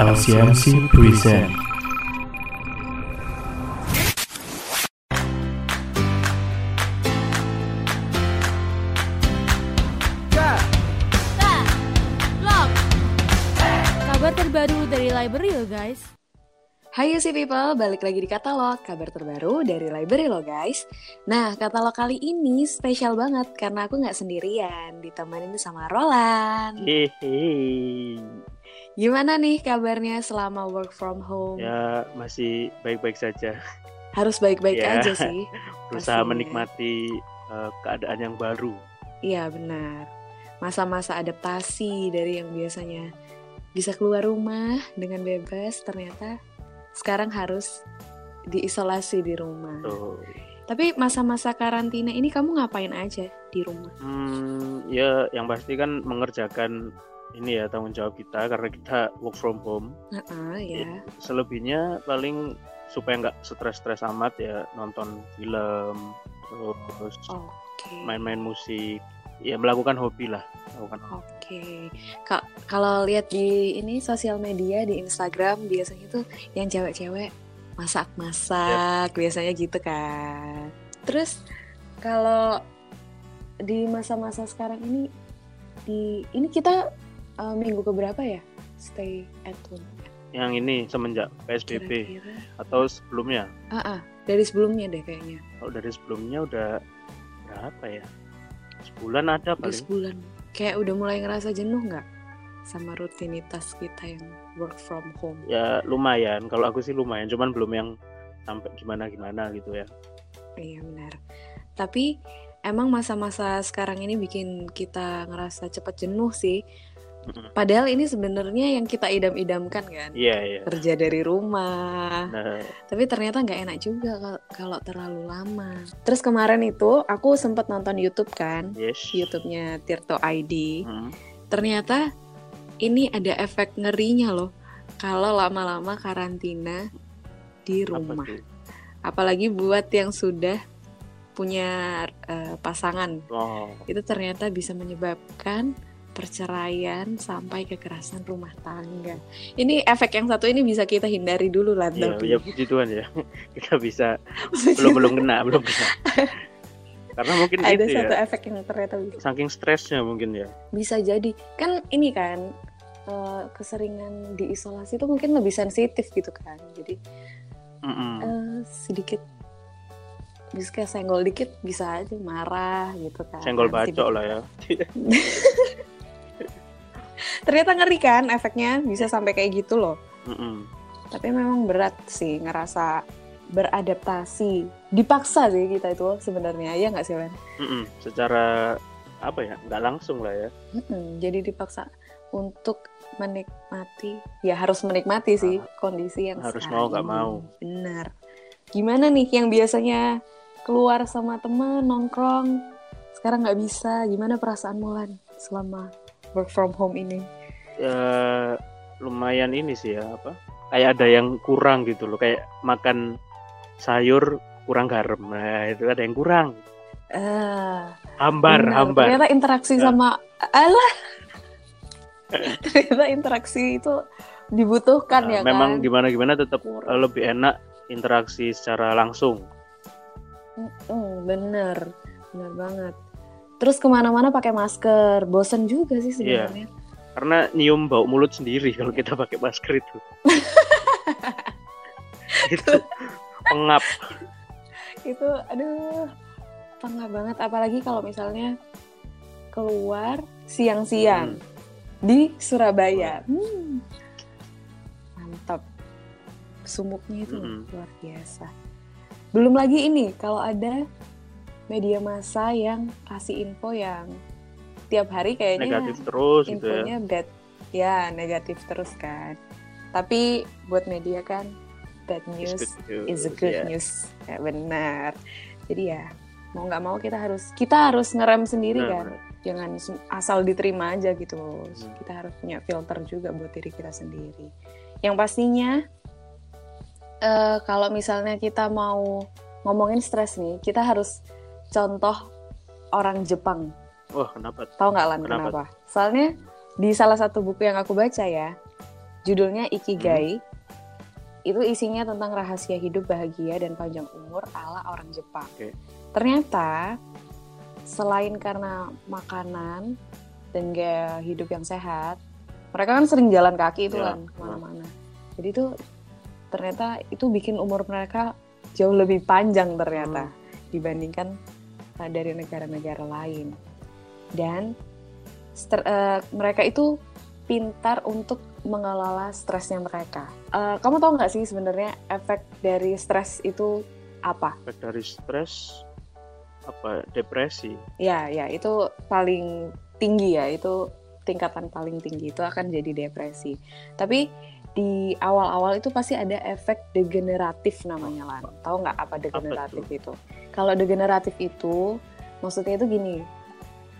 LCMC present Kabar terbaru dari library lo guys. Hai UC People, balik lagi di katalog kabar terbaru dari library lo guys. Nah, katalog kali ini spesial banget karena aku nggak sendirian, ditemenin sama Roland. Hehe. Gimana nih kabarnya selama work from home? Ya masih baik-baik saja. Harus baik-baik Ya. aja sih. Berusaha Pastinya. menikmati eh, keadaan yang baru. Iya benar. Masa-masa adaptasi dari yang biasanya bisa keluar rumah dengan bebas, ternyata sekarang harus diisolasi di rumah. Tuh. Tapi masa-masa karantina ini kamu ngapain aja di rumah? Hmm, ya yang pasti kan mengerjakan ini ya tanggung jawab kita karena kita work from home. Heeh, ya. Selebihnya paling supaya nggak stres-stres amat ya nonton film, terus Oke. main-main musik, ya melakukan hobi lah. Melakukan Oke. Ka- Kalau lihat di ini sosial media di Instagram biasanya tuh yang cewek-cewek masak-masak biasanya gitu kan. Terus kalau di masa-masa sekarang ini di ini kita uh, minggu keberapa ya? Stay at home. yang ini semenjak PSBB Kira-kira. atau sebelumnya. Ah, ah, dari sebelumnya deh kayaknya. Kalau dari sebelumnya udah berapa ya? Sebulan ada Udah paling. sebulan. Kayak udah mulai ngerasa jenuh nggak sama rutinitas kita yang work from home? Ya lumayan. Kalau aku sih lumayan, cuman belum yang sampai gimana-gimana gitu ya. Iya benar. Tapi emang masa-masa sekarang ini bikin kita ngerasa cepet jenuh sih. Padahal ini sebenarnya yang kita idam-idamkan kan. Iya, iya. Kerja dari rumah. Nah, Tapi ternyata nggak enak juga kal- kalau terlalu lama. Terus kemarin itu aku sempat nonton YouTube kan. yes. YouTube-nya Tirto ID. Hmm. Ternyata ini ada efek ngerinya loh. Kalau lama-lama karantina di rumah. apalagi buat yang sudah punya eh, pasangan Oh, itu ternyata bisa menyebabkan perceraian sampai kekerasan rumah tangga. Ini efek yang satu ini bisa kita hindari dulu lah. iya, ya puji Tuhan ya. Kita bisa belum belum kena, belum kena. Karena mungkin ada itu satu ya. efek yang ternyata bisa, Saking stresnya mungkin ya. bisa jadi kan ini kan eh, keseringan diisolasi itu mungkin lebih sensitif gitu kan. Jadi Mm-mm. eh, sedikit bisa kayak senggol dikit bisa aja marah gitu kan. Senggol bacok lah ya. Ternyata ngeri kan efeknya bisa sampai kayak gitu loh. Mm-mm. Tapi memang berat sih ngerasa beradaptasi. Dipaksa sih kita itu sebenarnya ya nggak sih Len? Mm-mm. Secara apa ya? Nggak langsung lah ya. Mm-mm, Jadi dipaksa untuk menikmati, ya harus menikmati sih kondisi yang harus mau nggak mau. Benar. Gimana nih yang biasanya keluar sama temen nongkrong sekarang nggak bisa? Gimana perasaan Mulan selama work from home ini? ya lumayan ini sih ya apa kayak ada yang kurang gitu loh kayak makan sayur kurang garam nah itu ada yang kurang Ah, hambar benar. hambar Ternyata interaksi Ya. sama alah. Ternyata interaksi itu dibutuhkan Nah, ya memang kan. gimana gimana tetap Kurang. lebih enak interaksi secara langsung Mm, bener, bener banget. Terus ke mana-mana pakai masker, bosen juga sih Iya. sebenarnya. karena nyium bau mulut sendiri kalau kita pakai masker itu itu pengap Itu, aduh, pengap banget. Apalagi kalau misalnya keluar siang-siang di Surabaya. Hmm. Mantap. Sumuknya itu Mm-mm. luar biasa. Belum lagi ini, kalau ada media massa yang kasih info yang tiap hari kayaknya negatif terus gitu ya. infonya bad ya negatif terus kan. Tapi buat media kan bad news good is a news, good ya. news. Ya, benar. Jadi ya mau nggak mau kita harus kita harus ngerem sendiri kan. jangan asal diterima aja gitu Hmm. kita harus punya filter juga buat diri kita sendiri. Yang pastinya eh, kalau misalnya kita mau ngomongin stres nih kita harus contoh orang Jepang wah kenapa Tahu nggak Lan Kenapa? kenapa? Soalnya di salah satu buku yang aku baca ya, Judulnya Ikigai. Itu isinya tentang rahasia hidup bahagia dan panjang umur ala orang Jepang. Oke. Ternyata selain karena makanan dan gaya hidup yang sehat, mereka kan sering jalan kaki itu Ya. kan ke mana-mana. Jadi itu ternyata itu bikin umur mereka jauh lebih panjang ternyata dibandingkan uh, dari negara-negara lain. Dan uh, mereka itu pintar untuk mengelola stresnya mereka. Uh, kamu tahu nggak sih sebenarnya efek dari stres itu apa? Efek dari stres apa depresi Ya, ya itu paling tinggi ya, itu tingkatan paling tinggi itu akan jadi depresi. Tapi di awal-awal itu pasti ada efek degeneratif namanya lan. Tahu nggak apa degeneratif itu? Kalau degeneratif itu maksudnya itu gini,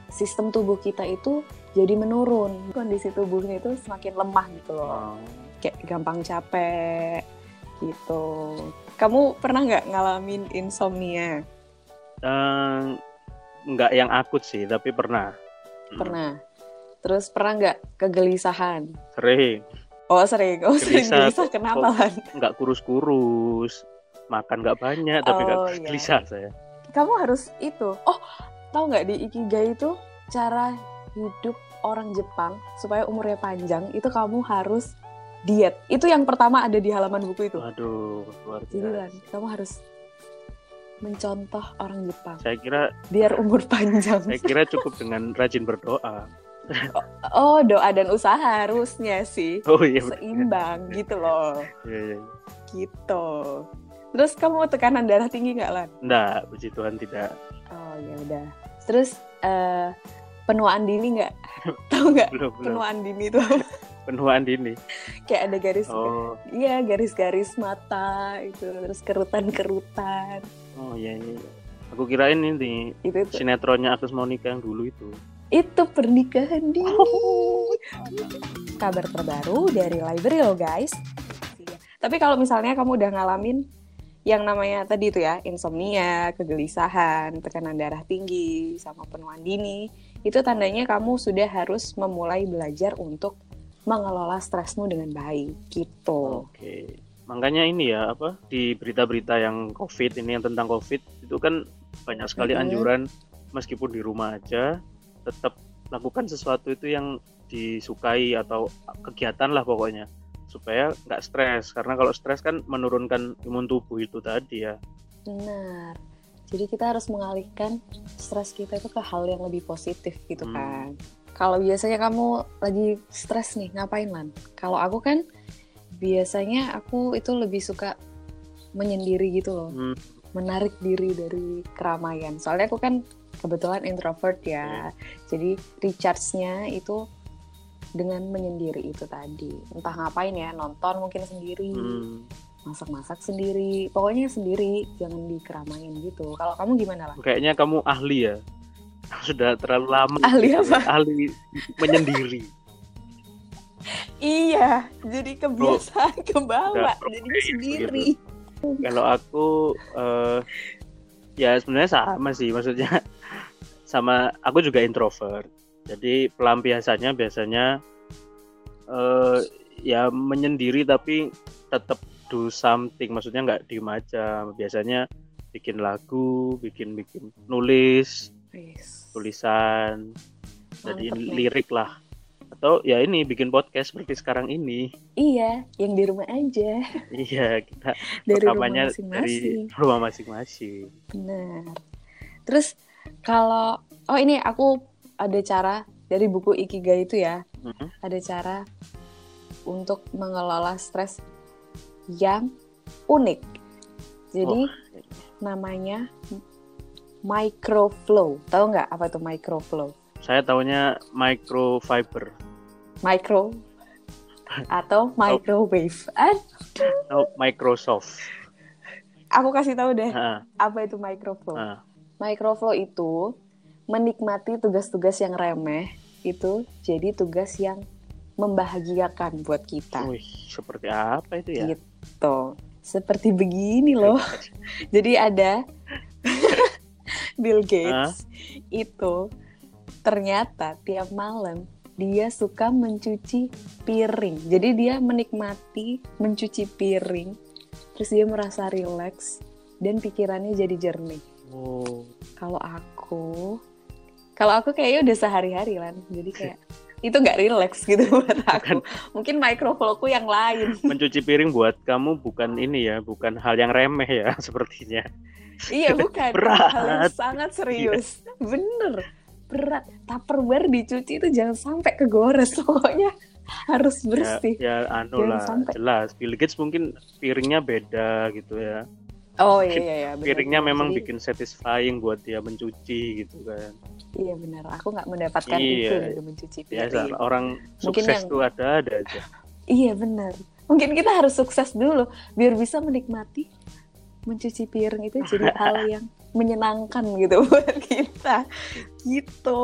sistem tubuh kita itu jadi menurun, kondisi tubuhnya itu semakin lemah gitu loh, Oh, kayak gampang capek gitu. Kamu pernah nggak ngalamin insomnia? eh, nggak yang akut sih tapi pernah Hmm, Pernah. Terus pernah nggak kegelisahan? sering Oh sering, oh sering Gelisah gelisah kenapa kok- Lan? nggak kurus-kurus makan nggak banyak tapi nggak Oh, iya. gelisah saya Kamu harus itu. Oh, tahu nggak di Ikigai itu cara hidup orang Jepang supaya umurnya panjang itu kamu harus diet. Itu yang pertama ada di halaman buku itu. waduh luar Jadi biasa Lan, kamu harus mencontoh orang Jepang saya kira biar umur panjang. saya kira cukup dengan rajin berdoa Oh, doa dan usaha harusnya sih oh iya seimbang gitu loh. Iya, iya, iya. Gitu. Terus kamu tekanan darah tinggi nggak Lan? Nggak, puji Tuhan tidak Oh ya udah. Terus eh, penuaan dini nggak? Tahu nggak penuaan dini itu penuaan dini kayak ada garis, oh iya garis-garis mata itu, terus kerutan-kerutan oh iya iya iya. aku kirain ini itu tuh. sinetronnya Agus Monica yang dulu itu Itu pernikahan dini. Kabar terbaru dari library lo guys. Tapi kalau misalnya kamu udah ngalamin yang namanya tadi itu ya insomnia, kegelisahan, tekanan darah tinggi, sama penuaan dini, itu tandanya kamu sudah harus memulai belajar untuk mengelola stresmu dengan baik gitu. Oke. Makanya ini ya apa di berita-berita yang COVID ini yang tentang COVID itu kan banyak sekali anjuran meskipun di rumah aja tetap lakukan sesuatu itu yang disukai atau kegiatan lah pokoknya supaya nggak stres karena kalau stres kan menurunkan imun tubuh itu tadi ya. Benar. Jadi kita harus mengalihkan stres kita itu ke hal yang lebih positif gitu Hmm. kan. Kalau biasanya kamu lagi stres nih, ngapain Lan? Kalau aku kan biasanya aku itu lebih suka menyendiri gitu loh, Hmm, menarik diri dari keramaian. Soalnya aku kan kebetulan introvert ya. Jadi recharge-nya itu dengan menyendiri itu tadi. Entah ngapain ya, nonton mungkin sendiri hmm. masak-masak sendiri pokoknya sendiri jangan di keramaian gitu kalau kamu gimana lah Kayaknya kamu ahli ya. Sudah terlalu lama Ahli gitu. apa? Ahli menyendiri. iya jadi kebiasaan ke bawah Udah, jadi gitu. sendiri Kalau aku eh, ya sebenarnya sama sih maksudnya sama aku juga introvert. Jadi pelampiasannya biasanya eh, ya menyendiri tapi tetap do something maksudnya nggak diem aja. Biasanya bikin lagu, bikin bikin nulis, tulisan, jadi lirik lah. Atau ya ini bikin podcast seperti sekarang ini. iya yang di rumah aja. Iya, kita dari rumah rekamannya masing-masing. dari rumah masing-masing. benar. Terus kalau oh ini aku ada cara dari buku Ikigai itu ya. Mhm. ada cara untuk mengelola stres yang unik. Jadi namanya microflow. Tahu nggak apa itu microflow? Saya taunya microfiber micro atau microwave. Atau Microsoft. aku kasih tahu deh Nah, apa itu microflow. nah. Microflow itu menikmati tugas-tugas yang remeh itu jadi tugas yang membahagiakan buat kita. Wih, seperti apa itu ya? Gitu. Seperti begini loh. Jadi ada Bill Gates itu ternyata tiap malam dia suka mencuci piring. Jadi dia menikmati mencuci piring, terus dia merasa rileks dan pikirannya jadi jernih. Oh, Kalau aku, kalau aku kayaknya udah sehari-hari lan, jadi kayak itu nggak rileks gitu buat aku. Mungkin microflowku yang lain. mencuci piring buat kamu bukan ini ya, bukan hal yang remeh ya sepertinya. iya bukan Berat. hal yang sangat serius. Bener berat. Tupperware dicuci itu jangan sampai kegores pokoknya harus Ya, bersih. ya anu Jangan lah, sampai. jelas. Bill Gates mungkin piringnya beda gitu ya. Oh iya iya iya. Piringnya bener. memang Jadi, bikin satisfying buat dia mencuci gitu kan. Iya benar. Aku nggak mendapatkan Iya. itu dari mencuci Biasa piring. orang Mungkin sukses yang- tuh ada ada aja. Iya benar. Mungkin kita harus sukses dulu biar bisa menikmati mencuci piring itu jadi hal yang menyenangkan gitu buat kita. Gitu.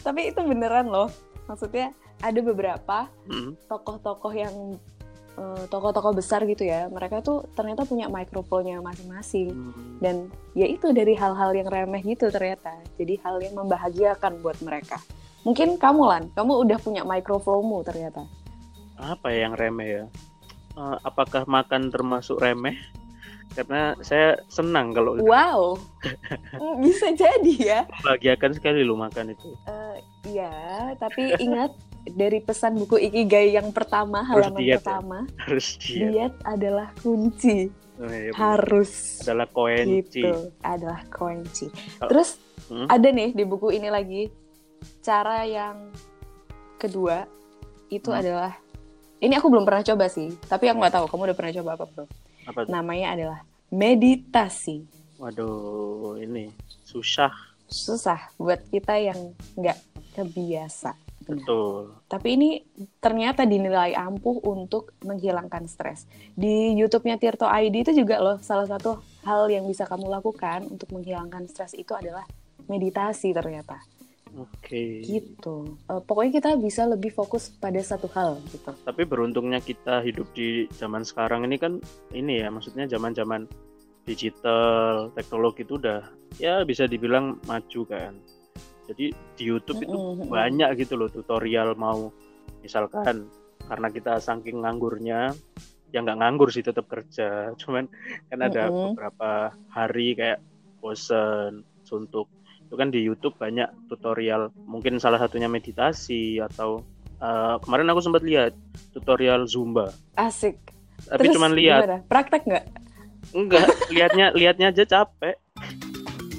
Tapi itu beneran loh. Maksudnya ada beberapa Mm. tokoh-tokoh yang eh, tokoh-tokoh besar gitu ya. Mereka tuh ternyata punya microphone-nya masing-masing Hmm. dan ya itu dari hal-hal yang remeh gitu ternyata. Jadi hal yang membahagiakan buat mereka. Mungkin kamu Lan, kamu udah punya microphone-mu ternyata. Apa ya yang remeh ya? Eh, apakah makan termasuk remeh? Karena saya senang kalau Wow, bisa jadi ya. membahagiakan sekali lo makan itu. Eh, Iya, tapi ingat dari pesan buku Ikigai yang pertama, Harus halaman diet ya? pertama, Harus dia diet adalah kunci, Oh, iya, harus adalah koenci. gitu, adalah kunci. Kalau- Terus Hmm? ada nih di buku ini lagi cara yang kedua itu Hmm. adalah ini aku belum pernah coba sih, tapi aku nggak tahu kamu udah pernah coba apa belum. Apa tuh? Namanya adalah meditasi. Waduh, ini susah. Susah buat kita yang nggak kebiasa. Benar. Betul. Tapi ini ternyata dinilai ampuh untuk menghilangkan stres. Di YouTube-nya Tirto ID itu juga loh salah satu hal yang bisa kamu lakukan untuk menghilangkan stres itu adalah meditasi ternyata. Oke. Gitu. Eh, pokoknya kita bisa lebih fokus pada satu hal gitu. Tapi beruntungnya kita hidup di zaman sekarang ini kan ini ya, maksudnya zaman-zaman digital, teknologi itu udah ya bisa dibilang maju kan. Jadi di YouTube itu Mm-mm, mm-mm. banyak gitu loh tutorial mau misalkan karena kita saking nganggurnya ya nggak nganggur sih tetap kerja cuman kan ada Mm-mm. beberapa hari kayak bosen suntuk kan di YouTube banyak tutorial mungkin salah satunya meditasi atau eh, kemarin aku sempat lihat tutorial zumba Asik. tapi Terus cuman lihat gimana? Praktek nggak? enggak lihatnya lihatnya aja capek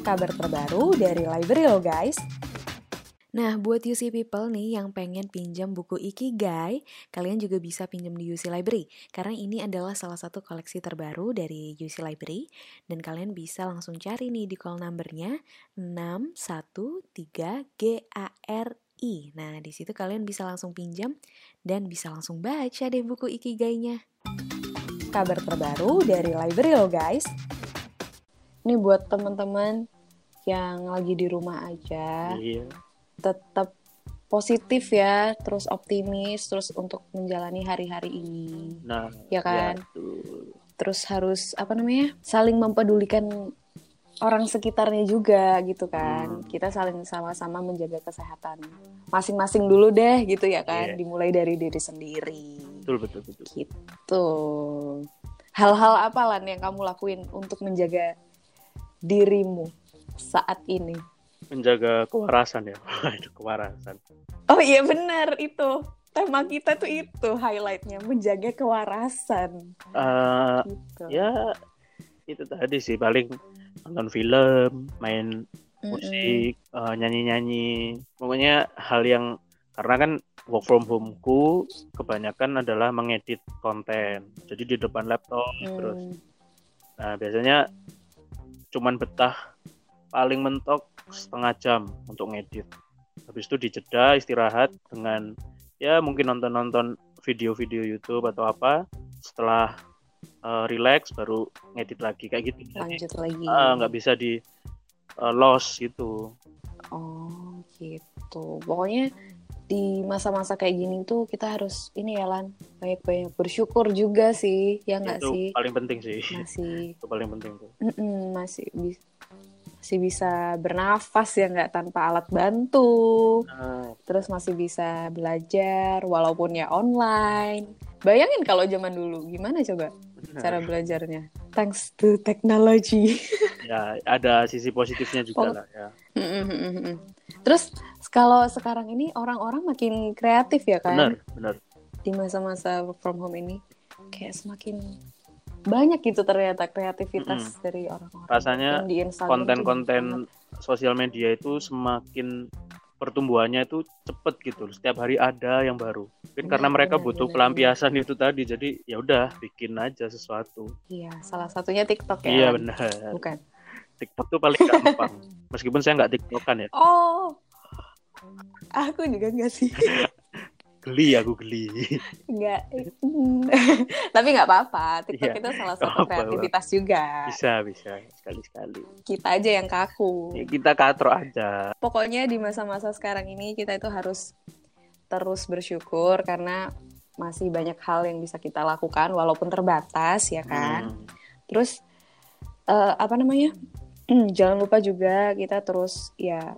Kabar terbaru dari library lo guys. Nah, buat UC people nih yang pengen pinjam buku Ikigai, kalian juga bisa pinjam di UC Library karena ini adalah salah satu koleksi terbaru dari UC Library dan kalian bisa langsung cari nih di call numbernya 613GARI. Nah, di situ kalian bisa langsung pinjam dan bisa langsung baca deh buku Ikigainya. Kabar terbaru dari library lo guys. Ini buat teman-teman yang lagi di rumah aja. iya tetap positif ya, terus optimis, terus untuk menjalani hari-hari ini, nah ya kan? tuh. Terus harus apa namanya? Saling mempedulikan orang sekitarnya juga gitu kan. Hmm. Kita saling sama-sama menjaga kesehatan masing-masing dulu deh gitu ya kan. Iya. Dimulai dari diri sendiri. betul betul betul Gitu. Hal-hal apa lan yang kamu lakuin untuk menjaga dirimu saat ini? Menjaga kewarasan ya. Kewarasan. Oh iya benar itu. Tema kita tuh itu highlightnya menjaga kewarasan. Eh, Gitu. ya itu tadi sih paling nonton film main musik eh, nyanyi-nyanyi. Pokoknya hal yang karena kan work from homeku kebanyakan adalah mengedit konten. Jadi di depan laptop terus. Hmm. nah biasanya cuman betah paling mentok setengah jam untuk ngedit. Habis itu dijeda istirahat dengan ya mungkin nonton-nonton video-video YouTube atau apa. Setelah eh, relax baru ngedit lagi kayak gitu. Lanjut lagi. Ah, nggak bisa di eh, loss gitu. Oh gitu. Pokoknya di masa-masa kayak gini tuh kita harus ini ya Lan. Banyak-banyak bersyukur juga sih ya nggak itu sih? paling penting sih. Masih. Itu paling penting tuh. Mm-mm, masih bis- masih bisa bernafas ya nggak tanpa alat bantu. Nah, terus masih bisa belajar walaupun ya online. Bayangin kalau zaman dulu gimana coba cara belajarnya? Thanks to technology. Ya ada sisi positifnya juga Oh. lah ya. terus kalau sekarang ini orang-orang makin kreatif ya kan Benar, benar. di masa-masa work from home ini kayak semakin banyak gitu ternyata kreativitas dari orang-orang Rasanya Konten-konten sosial media itu semakin pertumbuhannya itu cepet gitu. Setiap hari ada yang baru. Mungkin Benar, karena mereka benar, butuh benar, pelampiasan itu tadi. Jadi ya udah bikin aja sesuatu. iya salah satunya TikTok ya Iya Lan? benar. bukan TikTok tuh paling gampang. Meskipun saya nggak TikTokan ya. oh aku juga enggak sih Geli aku geli. Enggak. Tapi nggak apa-apa. TikTok Iya, itu salah nggak satu apa-apa. kreativitas juga. Bisa bisa sekali-sekali. Kita aja yang kaku. Ya, kita katro aja. Pokoknya di masa-masa sekarang ini kita itu harus terus bersyukur karena masih banyak hal yang bisa kita lakukan walaupun terbatas ya kan. Hmm. Terus eh, apa namanya? Jangan lupa juga kita terus ya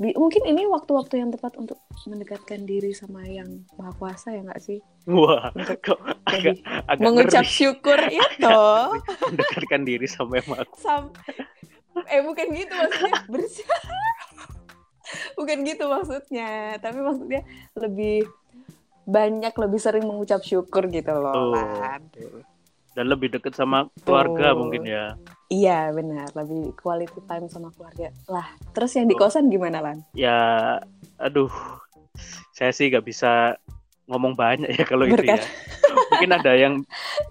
mungkin ini waktu-waktu yang tepat untuk mendekatkan diri sama yang maha kuasa ya nggak sih? Wah, Untuk kok agak, agak mengucap ngeri syukur ya toh. mendekatkan diri sama yang aku. Sam eh bukan gitu maksudnya bersih bukan gitu maksudnya tapi maksudnya lebih banyak lebih sering mengucap syukur gitu loh Tuh. Lan. Dan lebih deket sama keluarga mungkin ya. iya benar. Lebih quality time sama keluarga. Lah terus yang di kosan gimana lan? Ya, aduh, saya sih nggak bisa ngomong banyak ya kalau itu ya. Mungkin ada yang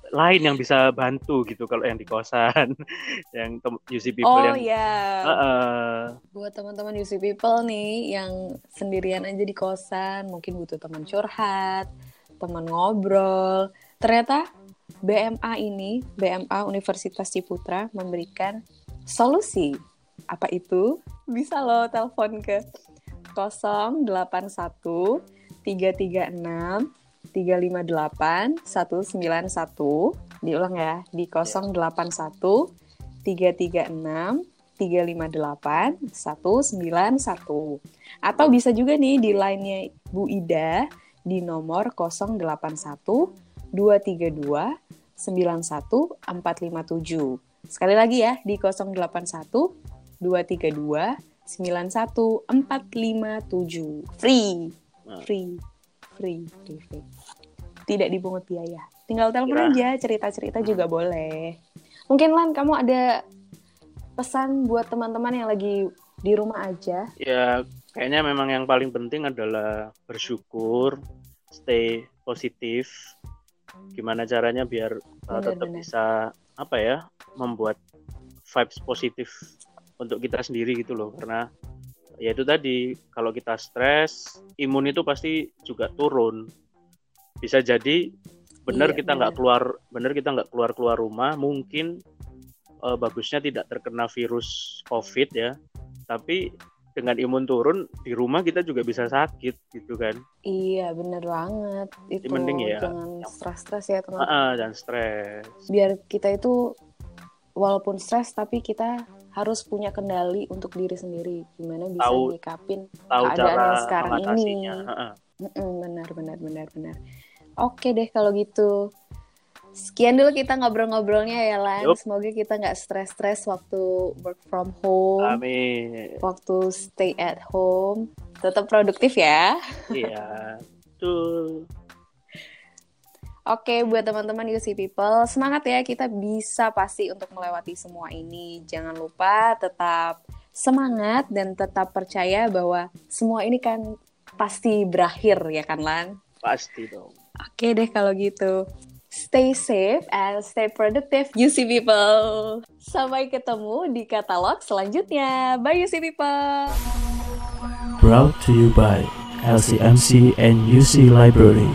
lain yang bisa bantu gitu kalau yang di kosan, yang UC people oh yang ya Heeh. buat teman-teman UC people nih yang sendirian aja di kosan mungkin butuh teman curhat teman ngobrol. Ternyata BMA ini BMA Universitas Ciputra memberikan solusi. Apa itu? Bisa lo telepon ke 081 336 358 191 diulang ya di 081 336 358 191 atau bisa juga nih di line-nya Bu Ida di nomor 081 232 91 457 sekali lagi ya di 081 232 91 457 free Nah. free free free, free. tidak dipungut biaya tinggal telepon Ya. aja cerita-cerita juga boleh mungkin Lan kamu ada pesan buat teman-teman yang lagi di rumah aja Ya, kayaknya memang yang paling penting adalah bersyukur, stay positif. Gimana caranya biar uh, tetap Benar-benar. bisa apa ya, membuat vibes positif untuk kita sendiri gitu loh. Karena ya itu tadi, kalau kita stres, imun itu pasti juga turun. Bisa jadi benar Iya, kita nggak keluar, benar kita nggak keluar keluar rumah, mungkin uh, bagusnya tidak terkena virus COVID ya tapi dengan imun turun di rumah kita juga bisa sakit gitu kan. Iya bener banget. Itu Jadi mending ya. jangan stres-stres ya teman Ah, dan stres. Biar kita itu walaupun stres tapi kita harus punya kendali untuk diri sendiri. Gimana bisa Tahu- nyikapin tahu Keadaan cara yang sekarang ini. mengatasinya Ah, Mm-mm, benar benar benar benar. Oke deh kalau gitu sekian dulu kita ngobrol-ngobrolnya ya Lan Yup. semoga kita nggak stres-stres waktu work from home amin waktu stay at home tetap produktif ya iya tuh Oke, buat teman-teman UC People, semangat ya kita bisa pasti untuk melewati semua ini. Jangan lupa tetap semangat dan tetap percaya bahwa semua ini kan pasti berakhir ya kan Lan? pasti dong Oke deh kalau gitu. Stay safe and stay productive UC People. Sampai ketemu di katalog selanjutnya. Bye UC People. Brought to you by LCMC and UC Library.